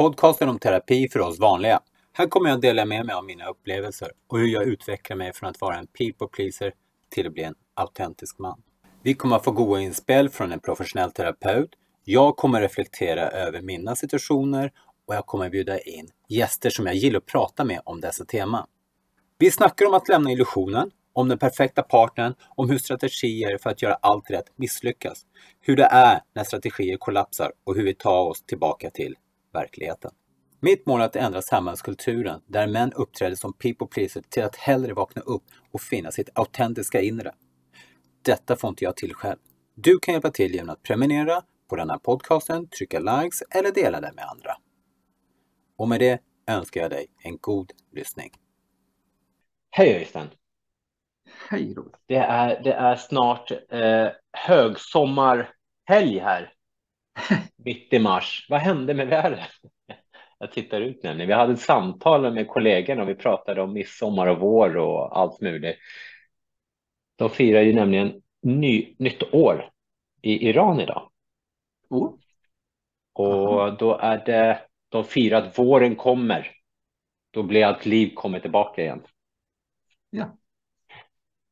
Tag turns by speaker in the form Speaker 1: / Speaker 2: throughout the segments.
Speaker 1: Podcasten om terapi för oss vanliga. Här kommer jag dela med mig av mina upplevelser och hur jag utvecklar mig från att vara en people pleaser till att bli en autentisk man. Vi kommer att få goda inspel från en professionell terapeut. Jag kommer reflektera över mina situationer och jag kommer bjuda in gäster som jag gillar att prata med om dessa teman. Vi snackar om att lämna illusionen, om den perfekta partnern, om hur strategier för att göra allt rätt misslyckas, hur det är när strategier kollapsar och hur vi tar oss tillbaka till verkligheten. Mitt mål är att ändra samhällskulturen där män uppträder som people pleaser till att hellre vakna upp och finna sitt autentiska inre. Detta får inte jag till själv. Du kan hjälpa till genom att prenumerera på den här podcasten, trycka likes eller dela den med andra. Och med det önskar jag dig en god lyssning.
Speaker 2: Hej Öystein!
Speaker 3: Hej Robert!
Speaker 2: Det är, det är snart eh, högsommarhelg här. Mitt i mars. Vad hände med vädret? Jag tittar ut nämligen. Vi hade ett samtal med kollegorna och vi pratade om midsommar och vår och allt möjligt. De firar ju nämligen ny, nytt år i Iran idag.
Speaker 3: Oh.
Speaker 2: Och då är det, de firar att våren kommer. Då blir allt liv kommer tillbaka igen.
Speaker 3: Ja.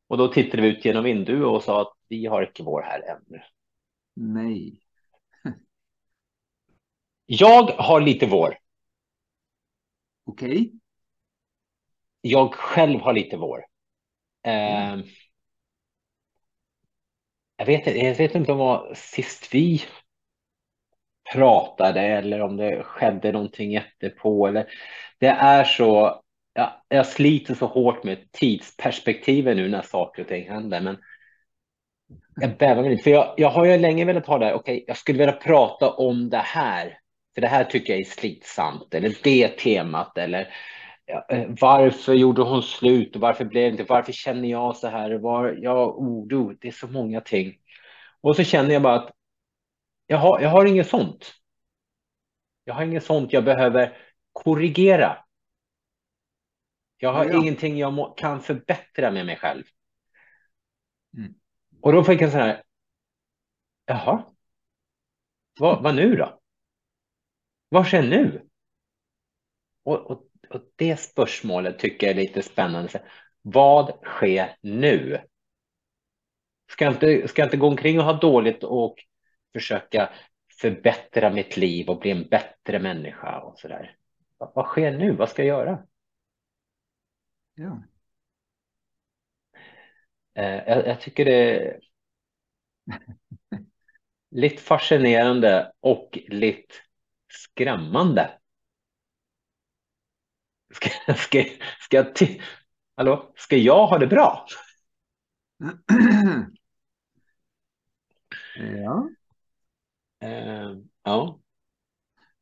Speaker 2: Och då tittade vi ut genom vinduet och sa att vi har inte vår här ännu.
Speaker 3: Nej.
Speaker 2: Jag har lite vår.
Speaker 3: Okej. Okay.
Speaker 2: Jag själv har lite vår. Eh,
Speaker 3: Mm.
Speaker 2: jag, vet, jag vet inte om det var sist vi pratade eller om det skedde någonting jättepå. Eller, det är så, ja, jag sliter så hårt med tidsperspektivet nu när saker och ting händer. Men jag bävar mig lite, för jag, jag har ju länge velat ha det här, okej, okay, jag skulle vilja prata om det här. För det här tycker jag är slitsamt, eller det temat, eller ja, varför gjorde hon slut och varför blev det inte, varför känner jag så här, var, ja, oro, det är så många ting. Och så känner jag bara att jag har, jag har inget sånt. Jag har inget sånt jag behöver korrigera. Jag har
Speaker 3: Ja.
Speaker 2: ingenting jag må, kan förbättra med mig själv.
Speaker 3: Mm.
Speaker 2: Och då fick jag så här, jaha, vad, vad nu då? Vad sker nu? Och, och, och det spörsmålet tycker jag är lite spännande. Vad sker nu? Ska jag inte, ska jag inte gå omkring och ha dåligt och försöka förbättra mitt liv och bli en bättre människa och så där? Vad, vad sker nu? Vad ska jag göra?
Speaker 3: Ja.
Speaker 2: Eh, jag, jag tycker det är lite fascinerande och lite skrämmande. Ska, ska, ska, jag Hallå? ska jag ha det bra?
Speaker 3: ja.
Speaker 2: Eh, ja,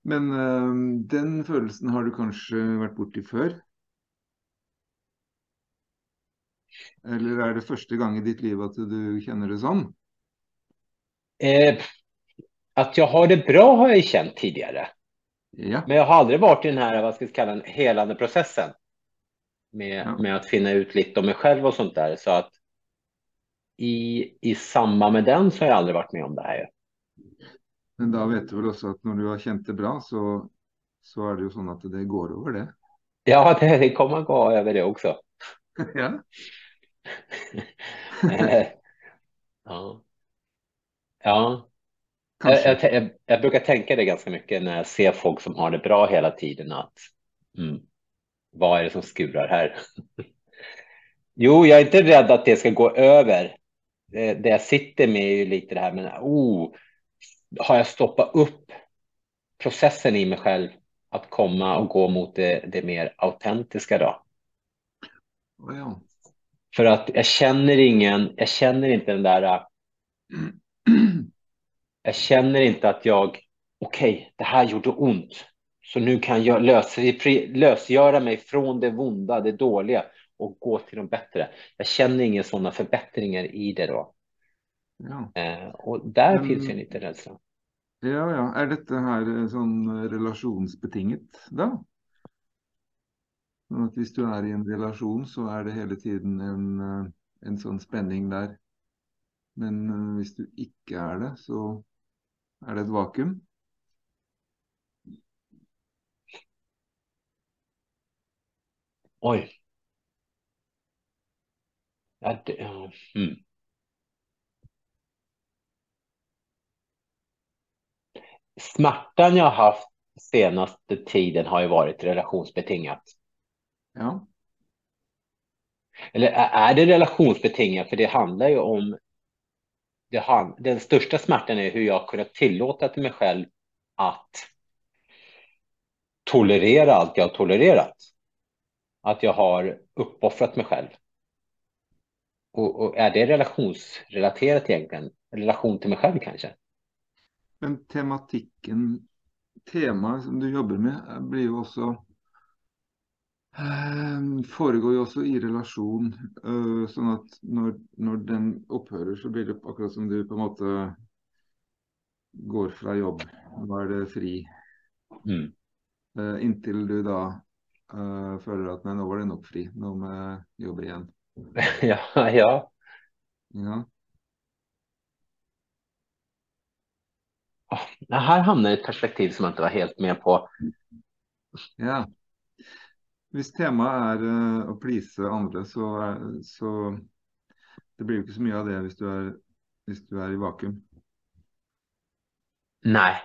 Speaker 3: Men ehm, den følelsen har du kanskje vært borti før? Eller er det første gang i ditt liv at du kjenner det sånn?
Speaker 2: eh, att jag har det bra har jag ju känt tidigare.
Speaker 3: Ja.
Speaker 2: Men jag har aldrig varit i den här, vad ska jag kalla den, helande processen. Med,
Speaker 3: Ja.
Speaker 2: med att finna ut lite om mig själv och sånt där. Så att i, i samband med den så har jag aldrig varit med om det här.
Speaker 3: Men da vet du vel også at når du har kjent det bra, så, så er det jo sånn at det går over, det.
Speaker 2: Ja, det, det kommer gå över det också.
Speaker 3: ja.
Speaker 2: Eh, ja. Ja, jag, jag, jag, brukar tänka det ganska mycket när jag ser folk som har det bra hela tiden. Att, mm, vad är det som skurar här? Jo, jag är inte rädd att det ska gå över. Det, det jag sitter med är ju lite det här, men oh, har jag stoppat upp processen i mig själv att komma och gå mot det, det mer autentiska då?
Speaker 3: Ja.
Speaker 2: För att jag känner ingen, jag känner inte den där, jag känner inte att jag, okej, det här gjorde ont. Så nu kan jag lös, lösgöra mig från det vonda, det dåliga och gå till något bättre. Jag känner inga sådana förbättringar i det då.
Speaker 3: ja.
Speaker 2: Eh, och där
Speaker 3: Men-
Speaker 2: finns ju en liten rädsla.
Speaker 3: Ja, ja. Er dette her eh, da? Sånn at hvis du er i en relasjon, så er det hele tiden en, eh, en sånn spenning der. Men hvis du ikke er det, så är det ett vakuum?
Speaker 2: Oj. Ja, det, mm. Smärtan jag haft senaste tiden har ju varit relationsbetingat.
Speaker 3: Ja.
Speaker 2: Eller är det relationsbetingat? För det handlar ju om det han, den största smärtan är hur jag kunnat tillåta till mig själv att tolerera allt jag har tolererat. Att jag har uppoffrat mig själv. Och, och, är det relationsrelaterat egentligen? Relation till mig själv kanske?
Speaker 3: Men tematiken, temat som du jobbar med blir ju också foregår ju också i relation. Eh, sånn at når, når, den upphör så blir det akkurat som du på en måte går från jobb. Nå är det fri.
Speaker 2: Mm.
Speaker 3: Eh, inntil du da uh, føler at nei, nå var det nok fri, nå må jeg jobbe igjen.
Speaker 2: ja, ja.
Speaker 3: ja.
Speaker 2: Här hamnar ett perspektiv som jag inte var helt med på.
Speaker 3: Ja. Hvis temaet er uh, å please andre, så, så det blir jo ikke så mye av det hvis du er, hvis du er i vakuum.
Speaker 2: Nej.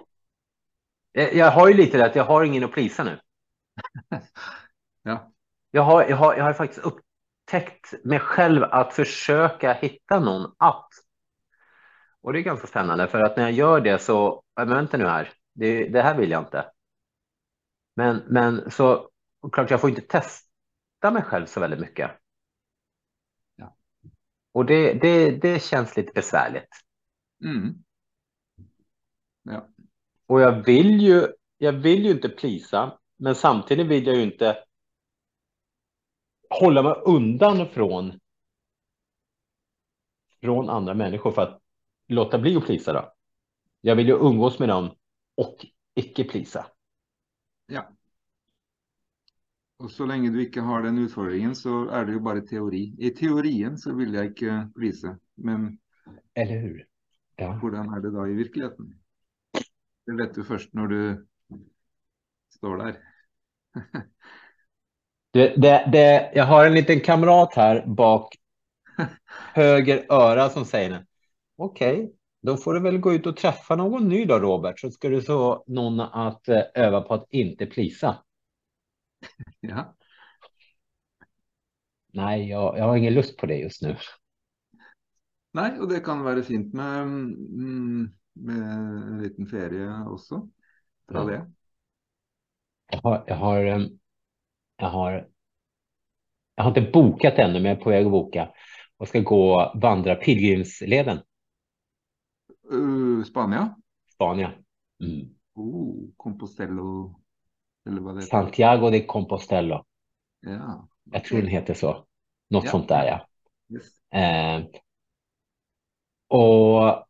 Speaker 2: Jag har ju lite det att jag har ingen att plisa nu.
Speaker 3: ja.
Speaker 2: Jag har, jag, har, jag har faktiskt upptäckt mig själv att försöka hitta någon att. Och det är ganska spännande för att när jag gör det så, men vänta nu här, det, det här vill jag inte. Men, men så, klart jag får inte testa mig själv så väldigt mycket.
Speaker 3: Ja.
Speaker 2: Och det, det, det känns lite besvärligt.
Speaker 3: Mm. Ja.
Speaker 2: Och jag vill ju, jag vill ju inte plisa, men samtidigt vill jag ju inte hålla mig undan från från andra människor för att låta bli att plisa då. Jag vill ju umgås med dem och icke plisa.
Speaker 3: Ja. Och så länge du inte har den utfordringen så är det ju bara teori. I teorien så vill jag inte plisa, men
Speaker 2: Eller hur? Ja.
Speaker 3: hur är det då i verkligheten? Det vet du först när du står där.
Speaker 2: Det, det, det, jag har en liten kamrat här bak höger öra som säger okej, okay, då får du väl gå ut och träffa någon ny då Robert så ska du få någon att eh, öva på att inte plisa.
Speaker 3: Ja.
Speaker 2: Nej, jag, jag har ingen lust på det just nu.
Speaker 3: Nej, och det kan vara fint med, mm, med en liten ferie också. Ta det.
Speaker 2: Jag har, jag har, jag har, jag har inte bokat ännu, men jag är på väg att boka och ska gå vandra pilgrimsleden.
Speaker 3: Uh, Spanien?
Speaker 2: Spanien. Mm.
Speaker 3: Oh, Compostelo. Eller vad.
Speaker 2: Santiago de Compostelo.
Speaker 3: Ja.
Speaker 2: Jag tror den heter så. Något
Speaker 3: Ja.
Speaker 2: sånt där, ja.
Speaker 3: Yes.
Speaker 2: Eh, och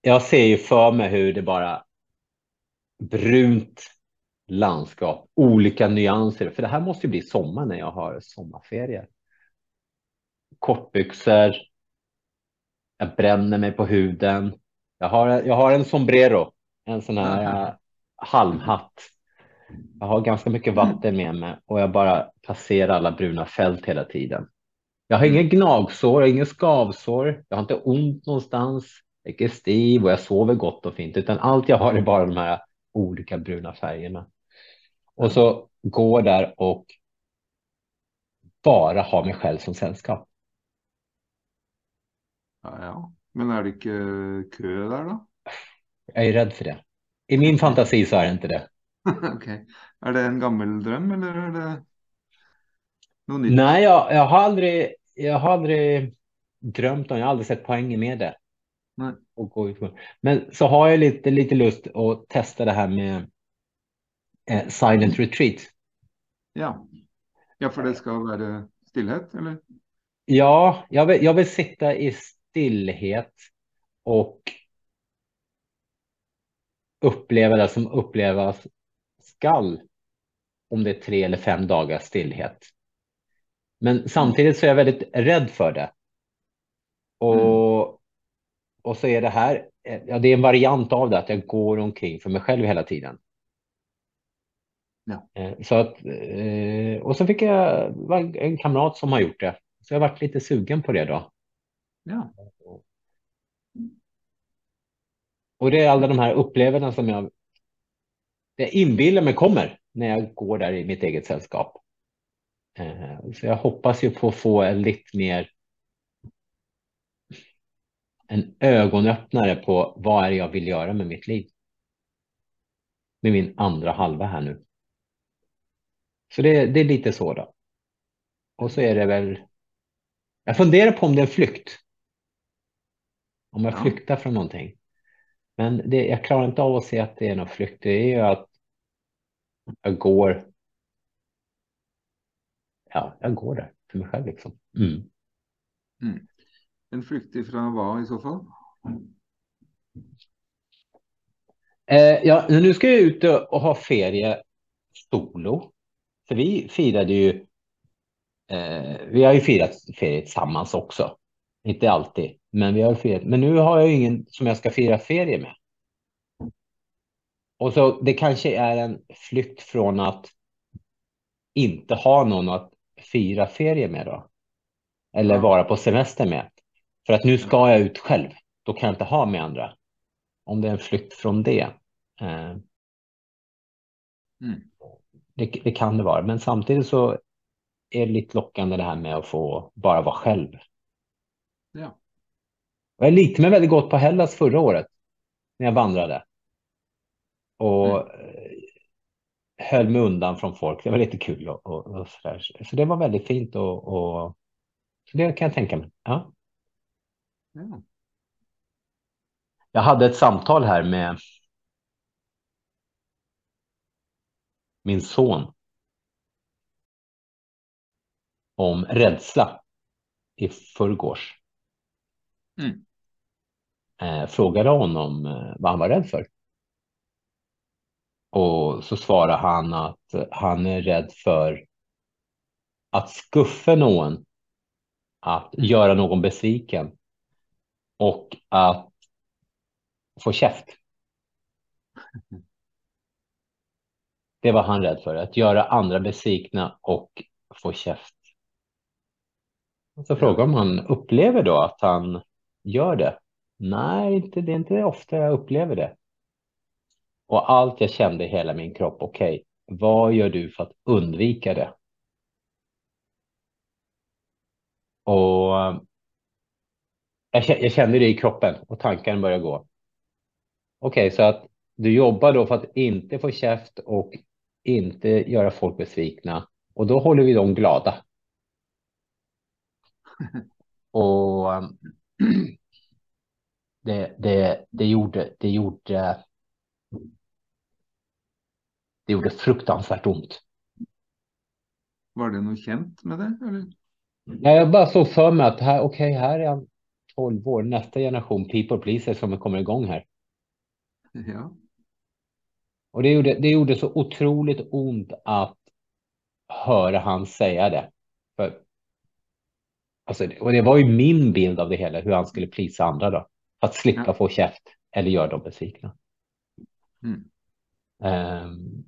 Speaker 2: jag ser ju för mig hur det bara brunt landskap, olika nyanser. För det här måste ju bli sommar när jag har sommarferier. Kortbyxor. Jag bränner mig på huden. Jag har, jag har en sombrero, en sån här eh, halmhatt. Jag har ganska mycket vatten med mig och jag bara passerar alla bruna fält hela tiden. Jag har inga gnagsår, inga skavsår. Jag har inte ont någonstans. Jag är stiv och jag sover gott och fint, utan allt jag har är bara de här olika bruna färgerna. Och så går där och bara ha mig själv som sällskap.
Speaker 3: Ja, ja. Men är det inte kö där då?
Speaker 2: Jag är rädd för det. I min fantasi så är det inte det.
Speaker 3: Okej. Är det en gammal dröm eller är det något nytt?
Speaker 2: Nej, jag, jag har aldrig, jag har aldrig drömt om, jag har aldrig sett poängen med det.
Speaker 3: Nej.
Speaker 2: Och gå ut. med- Men så har jag lite, lite lust att testa det här med eh, silent retreat.
Speaker 3: Ja. Ja, för det ska vara stillhet eller?
Speaker 2: Ja, jag vill, jag vill sitta i stillhet och uppleva det som upplevas skall om det är tre eller fem dagars stillhet. Men samtidigt så är jag väldigt rädd för det. Och, och så är det här, ja, det är en variant av det att jag går omkring för mig själv hela tiden.
Speaker 3: Ja.
Speaker 2: Eh, Så att, eh, och så fick jag en kamrat som har gjort det. Så jag varit lite sugen på det då.
Speaker 3: Ja.
Speaker 2: Och det är alla de här upplevelserna som jag, jag inbillar mig kommer när jag går där i mitt eget sällskap. Eh, Så jag hoppas ju på att få en lite mer en ögonöppnare på vad är det jag vill göra med mitt liv. Med min andra halva här nu. Så det, det är lite så då. Och så är det väl. Jag funderar på om det är en flykt. Om jag
Speaker 3: Ja.
Speaker 2: flyktar från någonting. Men det, jag klarar inte av att se att det är någon flykt. Det är ju att jag går. Ja, jag går där för mig själv liksom. Mm.
Speaker 3: En flykt ifrån vad i så fall?
Speaker 2: Eh, ja, nu ska jag ut och och ha ferie solo. För vi firade ju. Eh, vi har ju firat ferie tillsammans också. Inte alltid, men vi har firat. Men nu har jag ingen som jag ska fira ferie med. Och så det kanske är en flykt från att inte ha någon att fira ferie med då. Eller vara på semester med. För att nu ska jag ut själv. Då kan jag inte ha med andra. Om det är en flykt från det. Eh,
Speaker 3: Mm.
Speaker 2: det, det kan det vara. Men samtidigt så är det lite lockande det här med att få bara vara själv.
Speaker 3: Ja.
Speaker 2: Jag likte mig väldigt gott på Hellas förra året. När jag vandrade. Och eh, höll mig undan från folk. Det var lite kul och, och, och sådär. Så det var väldigt fint och, och så det kan jag tänka mig. Ja.
Speaker 3: ja.
Speaker 2: Jag hade ett samtal här med min son om rädsla i förrgårs.
Speaker 3: Mm.
Speaker 2: Eh, frågade honom eh, vad han var rädd för. Och så svarade han att han är rädd för att skuffa någon, att
Speaker 3: Mm.
Speaker 2: göra någon besviken och att få käft. Det var han rädd för, att göra andra besvikna och få käft. Så
Speaker 3: Ja.
Speaker 2: frågade om han upplever då att han gör det. Nej, inte, det är inte ofta jag upplever det. Och allt jag kände i hela min kropp, okej, vad gör du för att undvika det? Och jag, kä- jag kände det i kroppen och tankarna började gå. Okej, så att du jobbar då för att inte få käft och inte göra folk besvikna. Och då håller vi dem glada. Och det, det, det gjorde, det gjorde, det gjorde fruktansvärt ont.
Speaker 3: Var det något känt med det? Eller?
Speaker 2: Ja, jag bara såg för mig att här, okej, här är han 12 år, nästa generation people pleaser som kommer igång här.
Speaker 3: Ja.
Speaker 2: Och det gjorde, det gjorde så otroligt ont att höra han säga det. För, alltså, och det var ju min bild av det hela, hur han skulle plisa andra då. Att slippa
Speaker 3: Ja.
Speaker 2: få käft eller göra dem besvikna.
Speaker 3: Mm.
Speaker 2: Ehm,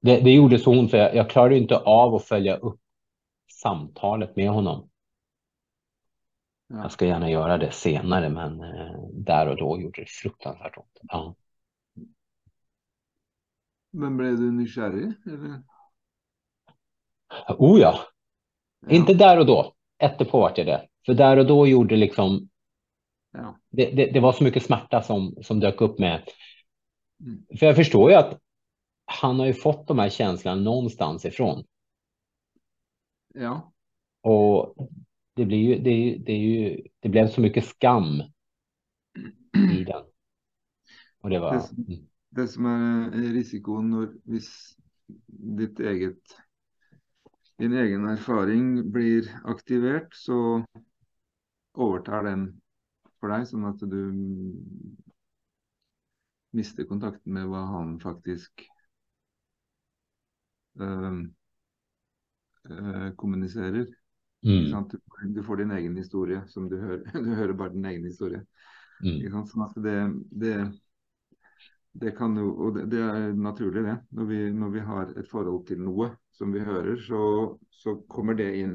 Speaker 2: det, det gjorde så ont för jag, jag klarade inte av att följa upp samtalet med honom.
Speaker 3: Ja.
Speaker 2: Jag ska gärna göra det senare, men eh, där och då gjorde det fruktansvärt ont. Ja.
Speaker 3: Men blev du nysgjerrig? Eller?
Speaker 2: Oh ja,
Speaker 3: Ja.
Speaker 2: inte där och då. Efterpå vart jag det. För där och då gjorde liksom,
Speaker 3: Ja.
Speaker 2: det, det, det var så mycket smärta som, som dök upp med.
Speaker 3: Mm.
Speaker 2: För jag förstår ju att han har ju fått de här känslorna någonstans ifrån.
Speaker 3: ja.
Speaker 2: Och det blir ju, det, är ju- det är ju, det blev så mycket skam i den. Och det var,
Speaker 3: Det som-
Speaker 2: mm,
Speaker 3: som är eh, risikoen når hvis ditt eget din egen erfaring blir aktivert, så overtar den for deg, sånn at du mister kontakten med hva han faktisk eh, eh, kommuniserer.
Speaker 2: Mm?
Speaker 3: Du, får din egen historie, som du hører. Du hører bare din egen historie.
Speaker 2: mm?
Speaker 3: Sånn at det, det, det kan jo, og det, det, er naturlig, det. Når vi, når vi, har et forhold til noe som vi hører, så, så kommer det inn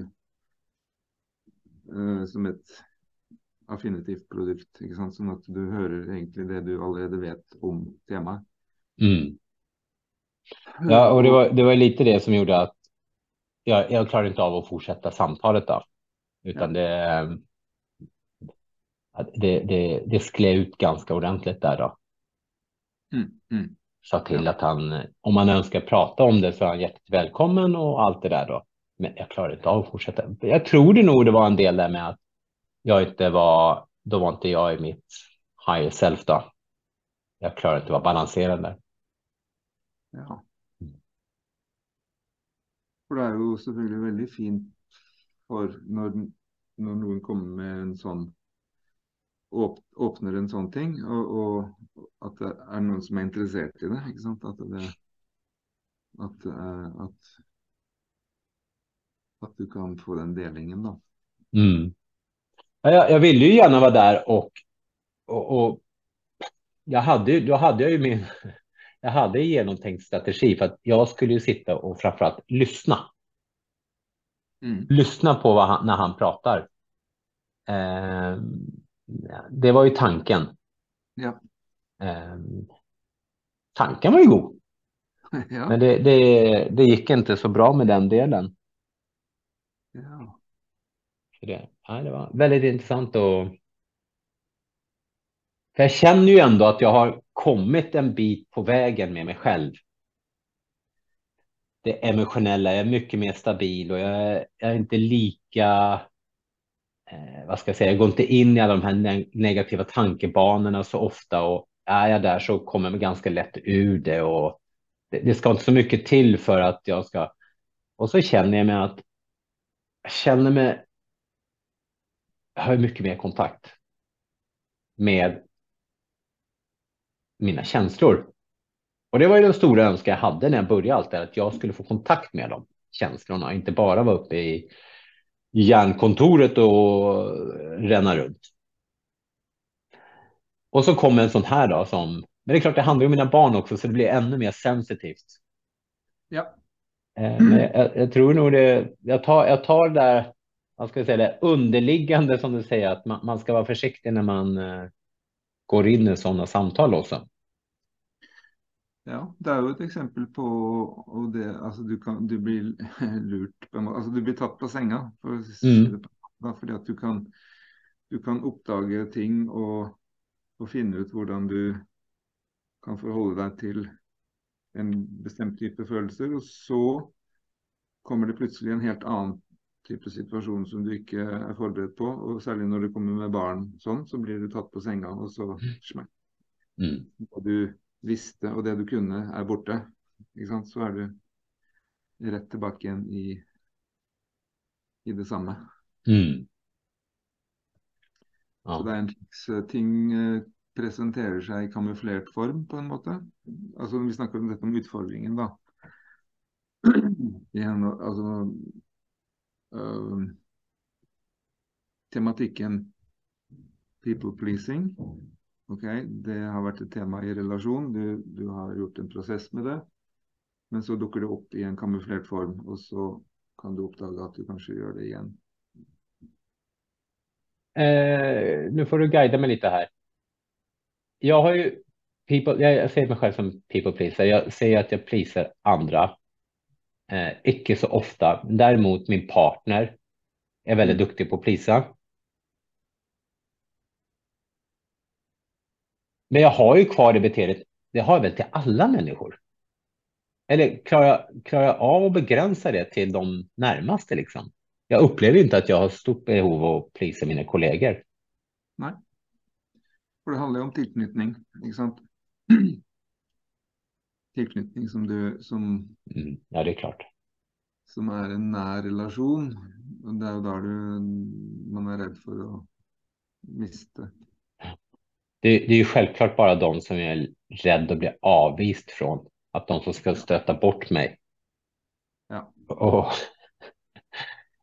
Speaker 3: uh, som et affinitivt produkt. ikke sant? Sånn at du hører egentlig det du allerede vet om temaet.
Speaker 2: Mm. Ja, och det var, det var lite det som gjorde att jag, jag klarade inte av att fortsätta samtalet då. Utan ja. det, det, det, det skled ut ganska ordentligt där då. Mm, mm. Sa till ja. att han, om man önskar prata om det så är han hjärtligt välkommen och allt det där då. Men jag klarade inte av att fortsätta. Jag tror det nog det var en del där med att jag inte var, då var inte jag i mitt higher self då. Jag klarade inte att vara balanserad där.
Speaker 3: Ja. For det er jo selvfølgelig veldig fint for når, når noen kommer med en sånn åpner en sånn ting, og, og, at det er noen som er interessert i det. ikke sant? At, det, at, at, at du kan få den delingen, da.
Speaker 2: Mm. Jag, jag ville ju gärna vara där och, och, och jag hade, då hade jag ju min jag hade en genomtänkt strategi för att jag skulle ju sitta och framförallt lyssna. Mm. Lyssna på han, när han pratar. Eh, det var ju tanken.
Speaker 3: Ja.
Speaker 2: Eh, tanken var ju god. Ja. Men det, det, det gick inte så bra med den delen.
Speaker 3: Ja.
Speaker 2: det, ja, det var väldigt intressant och för jag känner ju ändå att jag har kommit en bit på vägen med mig själv. Det emotionella, jag är mycket mer stabil och jag är, jag är inte lika, eh, vad ska jag säga, jag går inte in i alla de här negativa tankebanorna så ofta och är jag där så kommer jag ganska lätt ur det och det, det ska inte så mycket till för att jag ska, och så känner jag mig att jag känner mig, jag har mycket mer kontakt med mina känslor. Och det var ju den stora önskan jag hade när jag började allt det här, att jag skulle få kontakt med de känslorna, inte bara vara uppe i järnkontoret och ränna runt. Och så kommer en sån här då som, men det är klart det handlar om mina barn också så det blir ännu mer sensitivt.
Speaker 3: Ja.
Speaker 2: Mm. Jag, jag, tror nog det, jag tar, jag tar det där, vad ska jag säga, det underliggande som du säger, att man, man ska vara försiktig när man uh, går in i sådana samtal också.
Speaker 3: Ja, det är ju ett exempel på och det, alltså du, kan, du blir lurt, alltså du blir tatt på senga. För, mm. För att du kan, du kan uppdaga ting och, och finna ut hur du kan förhålla dig till en bestämd typ av känslor och så kommer det plötsligt en helt annan typ av situation som du inte är förberedd på. Och särskilt när du kommer med barn sån, så blir du tatt på senga och så smäck. Mm. Och du visste och det du kunde är borta. Så är du rätt tillbaka igen i, i detsamma.
Speaker 2: Mm.
Speaker 3: Ja. Så det är en slags eh, ting eh, presenterar sig i kamouflerad form på en måte. Alltså vi snackar om detta om utfordringen. Igen, alltså, uh, tematiken people pleasing Ok, det har varit ett tema i relation. Du, du har gjort en process med det. Men så dyker det upp i en kamouflerad form och så kan du uppdaga att du kanske gör det igen.
Speaker 2: Eh, nu får du guida mig lite här. Jag har ju people, jag ser mig själv som people pleaser. Jag säger att jag pleasar andra. Eh, icke så ofta. Däremot min partner är väldigt mm. duktig på att plisa. Men jag har ju kvar det beteendet. Det har jag väl till alla människor. Eller klarar jag, klarar jag av att begränsa det till de närmaste liksom? Jag upplever inte att jag har stort behov av att plisa mina kollegor.
Speaker 3: Nej. För det handlar ju om tillknytning, sant? tillknytning som du som.
Speaker 2: Mm, ja, det är klart.
Speaker 3: Som är en nära relation. Och det är där du man är rädd för att mista
Speaker 2: det, det är ju självklart bara de som är rädd att bli avvist från. Att de som ska stöta bort mig.
Speaker 3: Ja.
Speaker 2: Och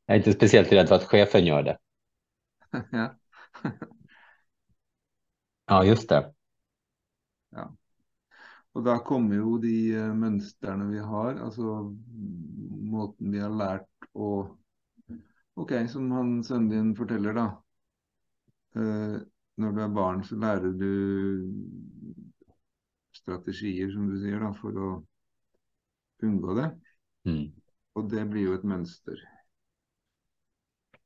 Speaker 2: jag är inte speciellt rädd för att chefen gör det.
Speaker 3: Ja,
Speaker 2: ja just det.
Speaker 3: Ja. Og da kommer jo de eh, mønstrene vi har, altså måten vi har lært å OK, som han sønnen din forteller, når du er barn, så lærer du strategier, som du sier, da, for å unngå det.
Speaker 2: Mm.
Speaker 3: Og det blir jo et mønster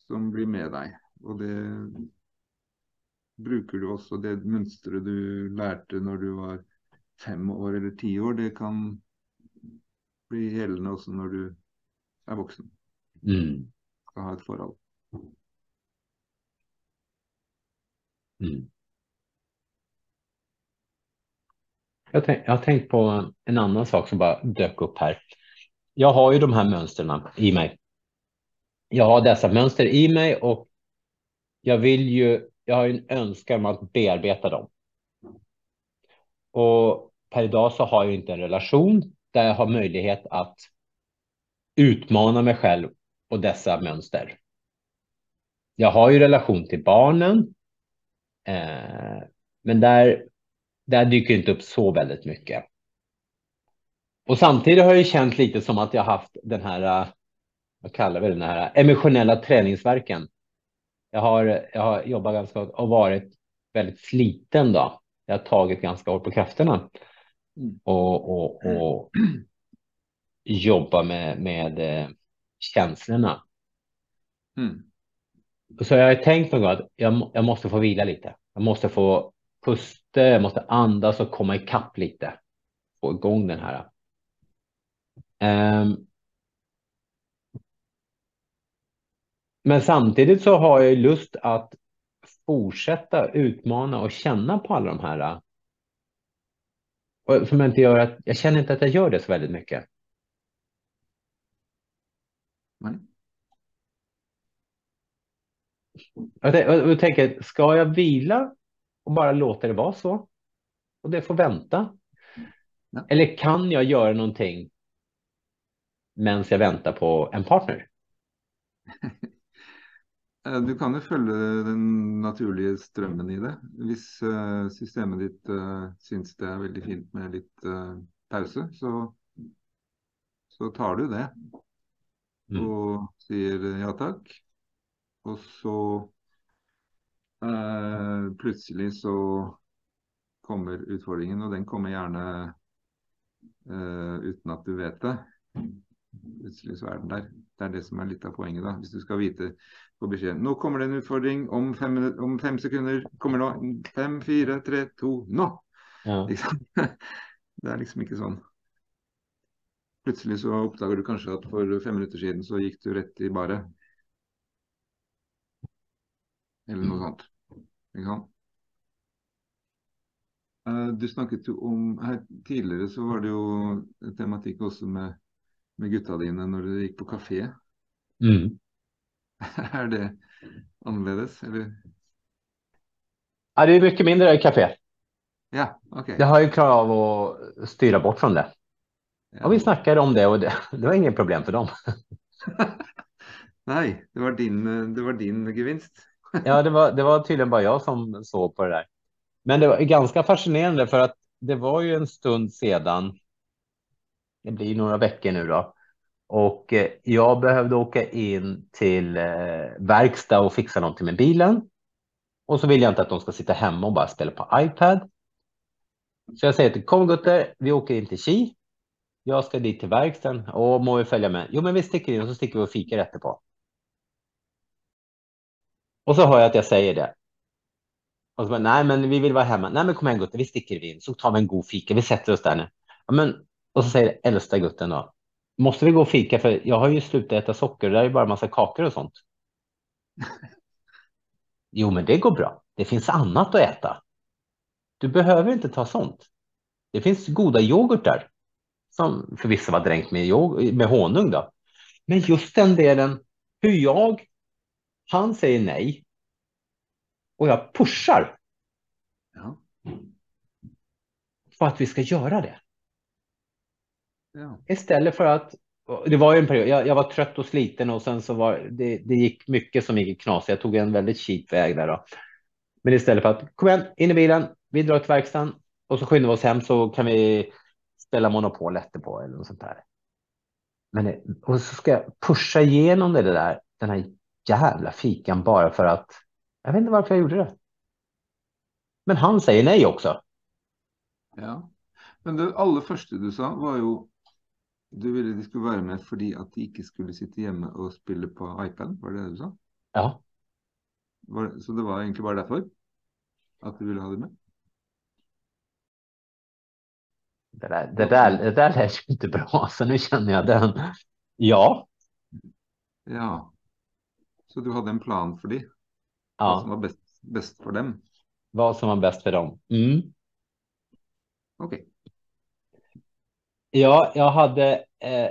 Speaker 3: som blir med deg. Og det bruker du også. Det mønsteret du lærte når du var fem år eller ti år, det kan bli gjeldende også når du er voksen.
Speaker 2: Mm.
Speaker 3: Skal ha et forhold.
Speaker 2: Mm. Jag, tänk, jag har tänkt på en annan sak som bara dök upp här. Jag har ju de här mönstren i mig. Jag har dessa mönster i mig och jag vill ju, jag har en önskan om att bearbeta dem. Och per idag så har jag inte en relation där jag har möjlighet att utmana mig själv och dessa mönster. Jag har ju relation till barnen, eh, men där, där dyker inte upp så väldigt mycket. Och samtidigt har jag känt lite som att jag haft den här, vad kallar vi den här emotionella träningsverken. Jag har, jag har jobbat ganska och varit väldigt sliten då. Jag har tagit ganska hårt på krafterna och, och, och jobba med, med eh, känslorna.
Speaker 3: Mm.
Speaker 2: Så jag har tänkt någon gång att jag, jag måste få vila lite. Jag måste få pusta, jag måste andas och komma ikapp lite. Få igång den här. Um, men samtidigt så har jag lust att fortsätta utmana och känna på alla de här. Äh, och som jag inte gör att jag känner inte att jag gör det så väldigt mycket.
Speaker 3: Mm.
Speaker 2: Jag, tänker, ska jag vila och bara låta det vara så? Och det får vänta?
Speaker 3: Ja.
Speaker 2: Eller kan jag göra någonting medan jag väntar på en partner?
Speaker 3: Eh, Du kan jo følge den naturlige strømmen i det. Hvis eh, systemet ditt uh, syns det er veldig fint med litt eh, pause, så, så tar du det.
Speaker 2: Mm.
Speaker 3: Og sier ja takk. Og så eh, plutselig så kommer utfordringen, og den kommer gjerne eh, uten at du vet det. Plutselig så er den der. Det er det som er litt av da. Hvis du skal vite på beskjeden. Nå kommer det en utfordring om fem, om fem sekunder. Kommer nå. Fem, fire, tre, to, nå!
Speaker 2: Ja.
Speaker 3: Det er liksom ikke sånn. Plutselig så oppdager du kanskje at for fem minutter siden så gikk du rett i baret. Eller noe sånt. Ikke sant? Eh, Du snakket jo om her Tidligere så var det jo tematikk også med, med gutta dine når dere gikk på kafé.
Speaker 2: Mm.
Speaker 3: Er det annerledes, eller?
Speaker 2: Ja, det är mycket mindre kafé.
Speaker 3: Ja, OK.
Speaker 2: Jag har ju klarat av att styra bort från det.
Speaker 3: Ja.
Speaker 2: Och vi snackade om det och det, det var inget problem för dem.
Speaker 3: Nei, det var din, det var din gevinst.
Speaker 2: Ja, det var, det var tydligen bara jag som såg på det där. Men det var ganska fascinerande för att det var ju en stund sedan. Det blir några veckor nu då. Och eh, jag behövde åka in till eh, verkstad och fixa någonting med bilen. Och så vill jag inte att de ska sitta hemma och bara spela på iPad. Så jag säger till kom Gutter, vi åker in till Ki. Jag ska dit till verkstaden och må vi följa med. Jo, men vi sticker in och så sticker vi och fikar efterpå. Och så hör jag att jag säger det. Och så bara, nej, men vi vill vara hemma. Nej, men kom igen Gutten, vi sticker in så tar vi en god fika. Vi sätter oss där nu. Ja, men, och så säger äldsta gutten då. Måste vi gå och fika? För jag har ju slutat äta socker. Det är ju bara en massa kakor och sånt. Jo, men det går bra. Det finns annat att äta. Du behöver inte ta sånt. Det finns goda yoghurtar som förvisso var dränkt med, med honung då. Men just den delen, hur jag, han säger nej och jag pushar
Speaker 3: Ja.
Speaker 2: för att vi ska göra det.
Speaker 3: ja.
Speaker 2: Istället för att, det var ju en period, jag, jag var trött och sliten och sen så var det, det gick mycket som gick i knas. Jag tog en väldigt cheap väg där då. Men istället för att, kom igen, in i bilen, vi drar till verkstaden och så skyndar vi oss hem så kan vi spela Monopol på eller något sånt där. Men och så ska jag pusha igenom det där, den här jävla fikan bara för att jag vet inte varför jag gjorde det. Men han säger nej också.
Speaker 3: Ja, men det allra första du sa var ju du ville de skulle vara med för att de inte skulle sitta hemma och spela på iPad, var det det du sa?
Speaker 2: Ja.
Speaker 3: Var, så det var egentligen bara därför? Att du ville ha det med?
Speaker 2: Det där, det där, det där lät ju inte bra, så nu känner jag den. Ja.
Speaker 3: Ja. Så du hade en plan för det?
Speaker 2: Ja.
Speaker 3: Vad som var bäst, bäst för dem?
Speaker 2: Vad som var bäst för dem. Mm.
Speaker 3: Okej. Okay.
Speaker 2: Ja, jag hade. Eh,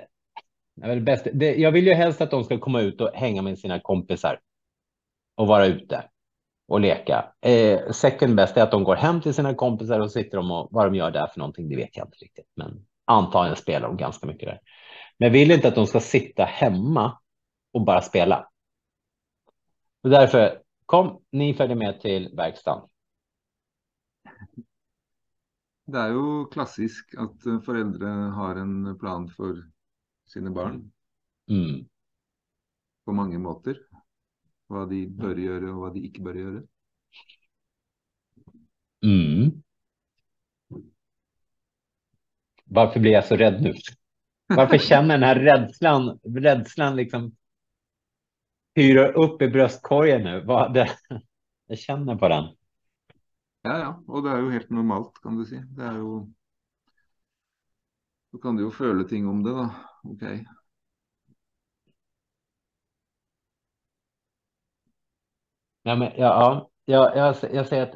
Speaker 2: jag, bäst, det, jag vill ju helst att de ska komma ut och hänga med sina kompisar och vara ute och leka. Eh, second best är att de går hem till sina kompisar och sitter de och vad de gör där för någonting, det vet jag inte riktigt. Men antagligen spelar de ganska mycket där. Men jag vill inte att de ska sitta hemma och bara spela. Och därför kom, ni följer med till verkstaden.
Speaker 3: Det är ju klassiskt att föräldrar har en plan för sina barn.
Speaker 2: Mm.
Speaker 3: På många måter. Vad de bör göra och vad de inte bör göra.
Speaker 2: Mm. Varför blir jag så rädd nu? Varför känner den här rädslan, rädslan liksom hyra upp i bröstkorgen nu? Vad det, jag känner på den.
Speaker 3: Ja, ja, och det är ju helt normalt kan du säga. Det är ju. Då kan du ju känna ting om det då. Okej. Okay.
Speaker 2: Men, ja, ja, jag, jag säger att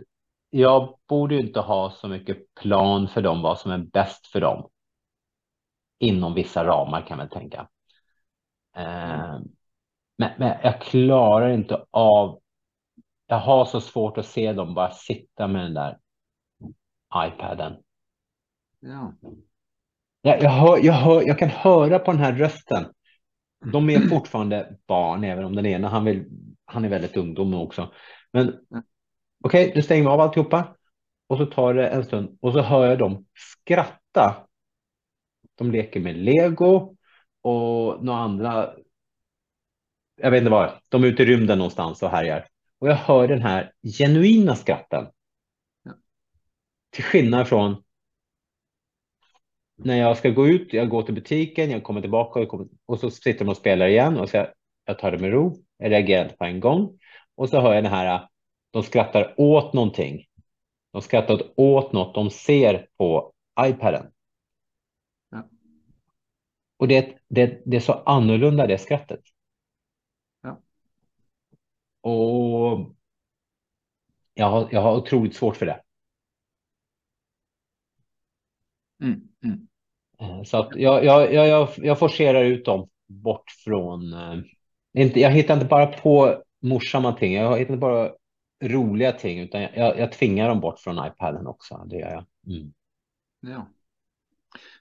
Speaker 2: jag borde inte ha så mycket plan för dem, vad som är bäst för dem. Inom vissa ramar kan man tänka. Eh, men, men jag klarar inte av. Jag har så svårt att se dem bara sitta med den där iPaden.
Speaker 3: Ja.
Speaker 2: Jag, jag, hör, jag, hör, jag kan höra på den här rösten. De är fortfarande barn, även om den ena han, vill, han är väldigt ungdom också. Men okej, okay, du stänger av alltihopa och så tar det en stund och så hör jag dem skratta. De leker med lego och några andra. Jag vet inte vad, de är ute i rymden någonstans och härjar. Och jag hör den här genuina skratten.
Speaker 3: Ja.
Speaker 2: Till skillnad från när jag ska gå ut, jag går till butiken, jag kommer tillbaka och, kommer, och så sitter de och spelar igen och så jag tar det med ro, jag reagerar inte på en gång och så hör jag den här, de skrattar åt någonting. De skrattar åt något de ser på iPaden.
Speaker 3: Ja.
Speaker 2: Och det, det, det är så annorlunda det skrattet. Och jag har, jag har otroligt svårt för det.
Speaker 3: Mm, mm.
Speaker 2: Eh, så att jag, jag, jag, jag forcerar ut dem bort från... Eh, inte, jag hittar inte bara på morsamma ting, jag hittar inte bara roliga ting, utan jag, jag tvingar dem bort från iPaden också. Det gör jag. Mm.
Speaker 3: Ja.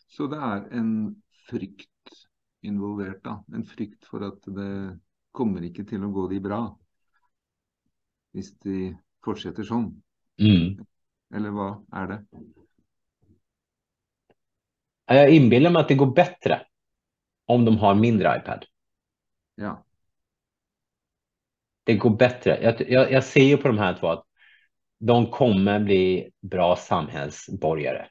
Speaker 3: Så det är en frykt involverad, en frykt för att det kommer inte till att gå de bra. Om de fortsätter så.
Speaker 2: Mm.
Speaker 3: Eller vad är det?
Speaker 2: Jag inbillar mig att det går bättre om de har mindre iPad.
Speaker 3: Ja.
Speaker 2: Det går bättre. Jag, jag, jag ser ju på de här två att de kommer bli bra samhällsborgare.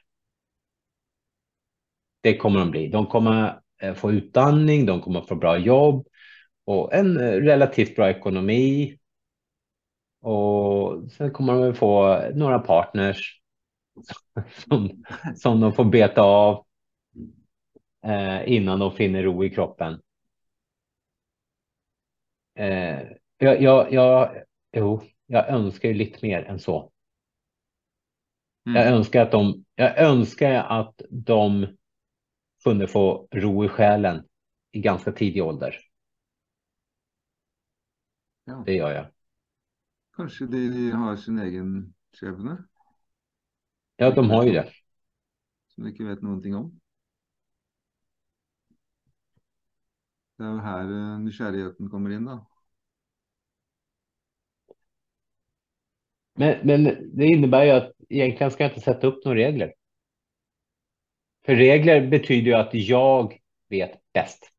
Speaker 2: Det kommer de bli. De kommer eh, få utbildning, de kommer få bra jobb och en eh, relativt bra ekonomi. Och sen kommer de få några partners som, som de får beta av eh, innan de finner ro i kroppen. Eh, jag, jag, jag, jo, jag önskar ju lite mer än så. Mm. Jag önskar att de, jag önskar att de kunde få ro i själen i ganska tidig ålder.
Speaker 3: Ja.
Speaker 2: Det gör jag.
Speaker 3: Kanske de har sin egen skebne?
Speaker 2: Ja, de har ju det.
Speaker 3: Som de inte vet någonting om. Det är ju här eh, nysgjerrigheten kommer in då.
Speaker 2: Men, men det innebär ju att egentligen ska jag inte sätta upp några regler. För regler betyder ju att jag vet bäst.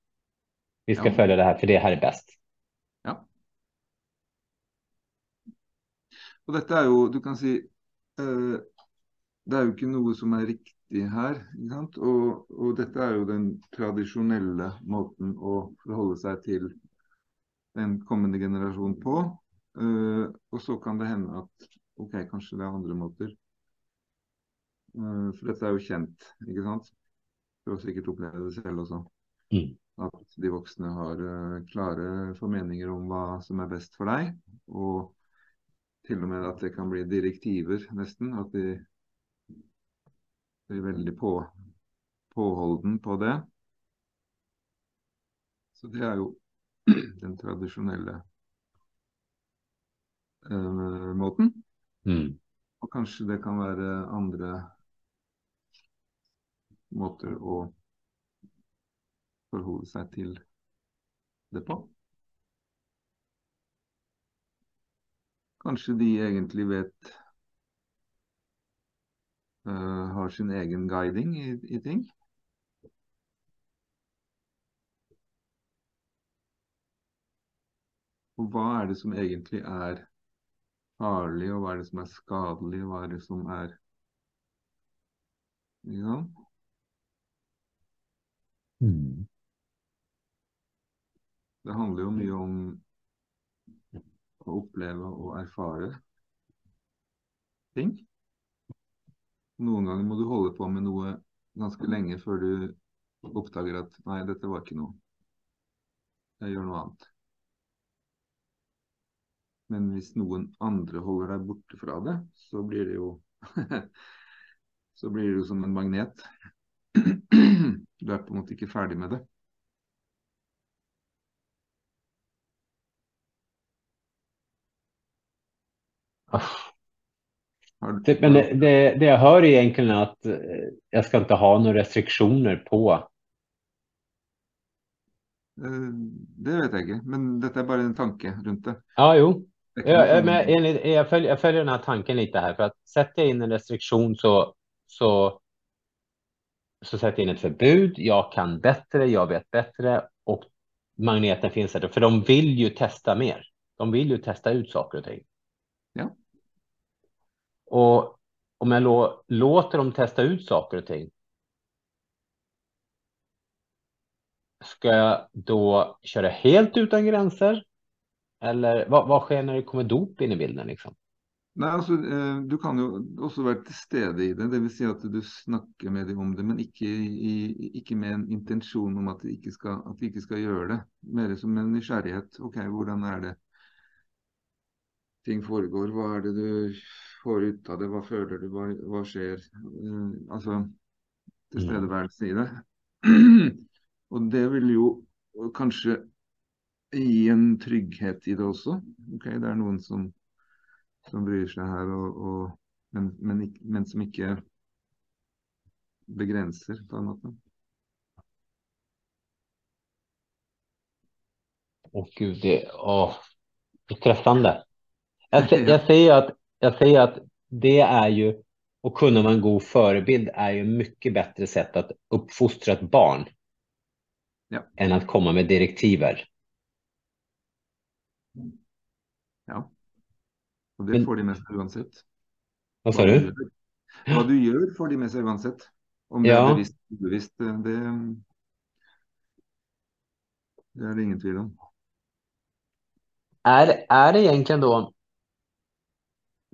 Speaker 2: Vi ska
Speaker 3: Ja.
Speaker 2: följa det här för det här är bäst.
Speaker 3: Ja. Og dette er jo, du kan si eh, Det er jo ikke noe som er riktig her. ikke sant? Og, og dette er jo den tradisjonelle måten å forholde seg til en kommende generasjon på. Eh, og så kan det hende at ok, kanskje det er andre måter. Eh, for dette er jo kjent, ikke sant? Du har sikkert opplevd det selv også.
Speaker 2: Mm.
Speaker 3: At de voksne har eh, klare formeninger om hva som er best for deg. Og til og med at det kan bli direktiver, nesten. At de blir veldig på, påholden på det. Så det er jo den tradisjonelle eh, måten.
Speaker 2: Mm.
Speaker 3: Og kanskje det kan være andre måter å forholde seg til det på. Kanskje de egentlig vet eh, Har sin egen guiding i, i ting. Og hva er det som egentlig er farlig, og hva er det som er skadelig, og hva er det som er Ja.
Speaker 2: Mm.
Speaker 3: Det handler jo mye om å oppleve og erfare ting. Noen ganger må du holde på med noe ganske lenge før du oppdager at nei, dette var ikke noe. Jeg gjør noe annet. Men hvis noen andre holder deg borte fra det, så blir det jo Så blir det jo som en magnet. Du er på en måte ikke ferdig med det.
Speaker 2: Det, men det, det, det jag hör är egentligen att eh, jag ska inte ha några restriktioner på.
Speaker 3: Eh, Det vet jeg ikke, men dette er bare en tanke rundt det.
Speaker 2: Ja, jo. Jag, jag,
Speaker 3: sånn-
Speaker 2: men enligt, jag, följer, jag följer den här tanken lite här för att sätter jag in en restriktion så, så, så sätter jag in ett förbud. Jag kan bättre, jag vet bättre och magneten finns där. För de vill ju testa mer. De vill ju testa ut saker och ting. Och om jag lå, låter dem testa ut saker och ting. Ska jag då köra helt utan gränser? Eller vad, vad sker när det kommer dop in i bilden liksom?
Speaker 3: Nei, altså, eh, Du kan jo også være til stede i det, dvs. Si at du snakker med dem om det, men ikke, i, ikke med en intensjon om at de, ikke skal, at de ikke skal gjøre det. Mer som en nysgjerrighet. OK, hvordan er det ting foregår? Hva er det du får ut av det? Hva føler du? Hva, hva skjer? Eh, altså tilstedeværelse i det. Og det vil jo kanskje gi en trygghet i det også. OK, det er noen som som bryr seg her, og, og, men, men, men som ikke begrenser, på en måte.
Speaker 2: Åh gud, det åh, är stressande. Jag, sä- jag, säger att, jag säger att det är ju, att kunna vara en god förebild är ju mycket bättre sätt att uppfostra ett barn
Speaker 3: Ja.
Speaker 2: än att komma med direktiver.
Speaker 3: Ja. Og det
Speaker 2: Men-
Speaker 3: får de med seg uansett.
Speaker 2: Vad sa du?
Speaker 3: Hva du gjør, får de med seg uansett. Om det
Speaker 2: Ja.
Speaker 3: bevisst eller ubevisst, det, det er det ingen tvil om.
Speaker 2: Är, är det egentligen då,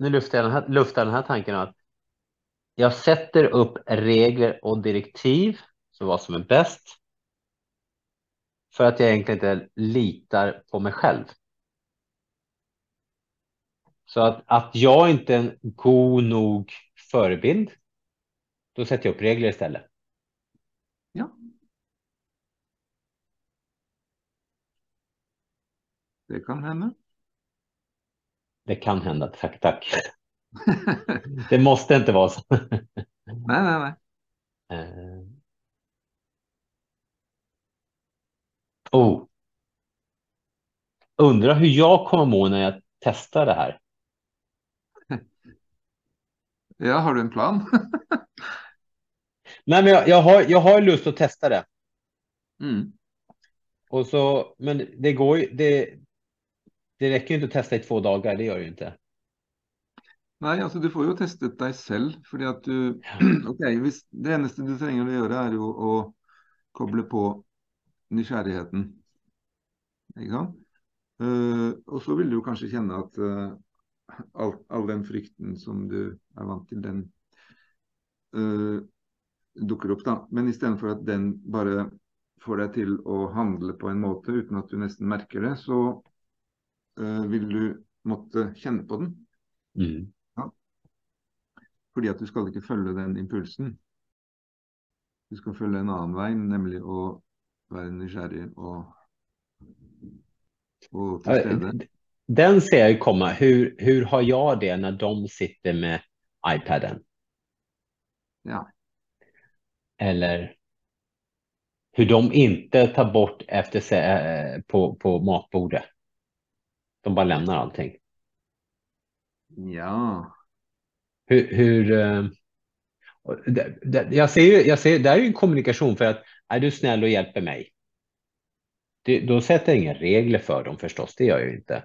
Speaker 2: nu luftar jag den här, luftar den här tanken att jag sätter upp regler och direktiv för vad som är bäst för att jag egentligen inte litar på mig själv. Så att, att jag inte är en god nog förebild, då sätter jag upp regler istället.
Speaker 3: Ja. Det kan hända.
Speaker 2: Det kan hända, tack, tack. Det måste inte vara så.
Speaker 3: nei, nei, nei.
Speaker 2: Eh. Oh. Undrar hur jag kommer må när jag testar det här.
Speaker 3: Ja, har du en plan?
Speaker 2: Nej, men jag, jag, har, jag har lust att testa det.
Speaker 3: Mm.
Speaker 2: Och så, men det går ju, det, det räcker ju inte att testa i två dagar, det gör det ju inte.
Speaker 3: Nei, altså du får jo testet deg selv, fordi at du Ok, hvis det eneste du trenger å gjøre, er jo å koble på nysgjerrigheten. Ikke sant? Eh, og så vil du jo kanskje kjenne at eh, all, all den frykten som du er vant til, den eh, dukker opp, da. Men istedenfor at den bare får deg til å handle på en måte uten at du nesten merker det, så vil du måtte kjenne på den.
Speaker 2: Mm.
Speaker 3: Fordi at du skal ikke følge den impulsen. Du skal følge en annen vei, nemlig å være nysgjerrig og, og til stede.
Speaker 2: Den ser jag ju komma. Hur, hur har jag det när de sitter med iPaden?
Speaker 3: Ja.
Speaker 2: Eller hur de inte tar bort efter sig eh, på, på matbordet. De bara lämnar allting.
Speaker 3: ja.
Speaker 2: Hur, hur eh, det, det, jag ser ju, jag ser, det är ju en kommunikation för att är du snäll och hjälper mig. Det, då sätter jag inga regler för dem förstås, det gör jag ju inte.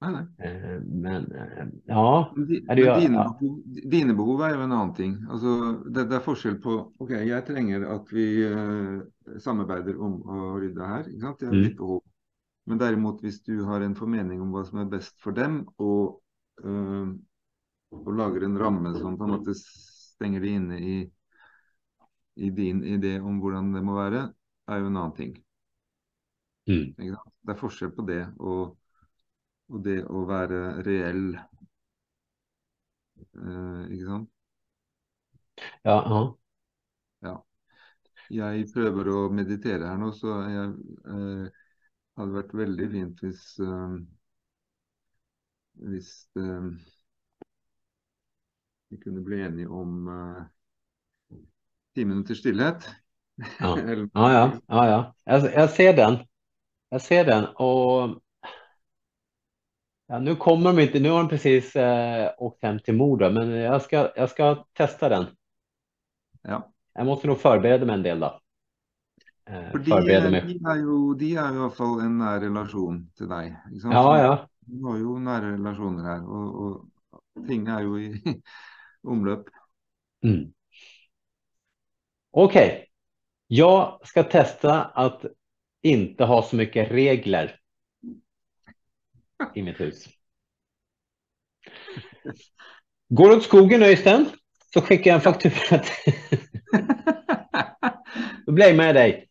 Speaker 3: Nei, nei.
Speaker 2: Eh, Men eh, ja,
Speaker 3: Men, di,
Speaker 2: Ja, det ja.
Speaker 3: behov, dine behov er jo en annen ting. Altså, det, det er forskjell på Ok, jeg trenger at vi eh, samarbeider om å rydde her. ikke sant? Det
Speaker 2: Mm.
Speaker 3: mitt behov. Men derimot, hvis du har en formening om hva som er best for dem, og, eh, og lager en ramme som på en måte stenger de inne i, i din idé om hvordan det må være, er jo en annen ting.
Speaker 2: mm?
Speaker 3: Det er forskjell på det og, og det å være reell. Eh, ikke sant?
Speaker 2: ja, ja.
Speaker 3: Jeg prøver å meditere her nå, så jeg eh, hadde vært veldig fint hvis eh, hvis eh, vi kunne bli enige om eh, ti minutters stillhet.
Speaker 2: Ja. Ja, ja, ja, ja. Jag, jag ser den. Jag ser den och ja, nu kommer de inte, nu har de precis eh, åkt hem till mor då, men jag ska, jag ska testa den.
Speaker 3: Ja.
Speaker 2: Jag måste nog förbereda mig en del då. Eh,
Speaker 3: For de,
Speaker 2: förbereda
Speaker 3: eh,
Speaker 2: mig.
Speaker 3: de er jo de er i hvert fall en nær relasjon til deg. Sant?
Speaker 2: Ja, ja.
Speaker 3: Du har jo nære relasjoner her, og, og ting er jo i omløp.
Speaker 2: Mm. Okej, jag ska testa att inte ha så mycket regler i mitt hus. Går åt skogen Öystein så skickar jag en faktura. Då blir jag med dig.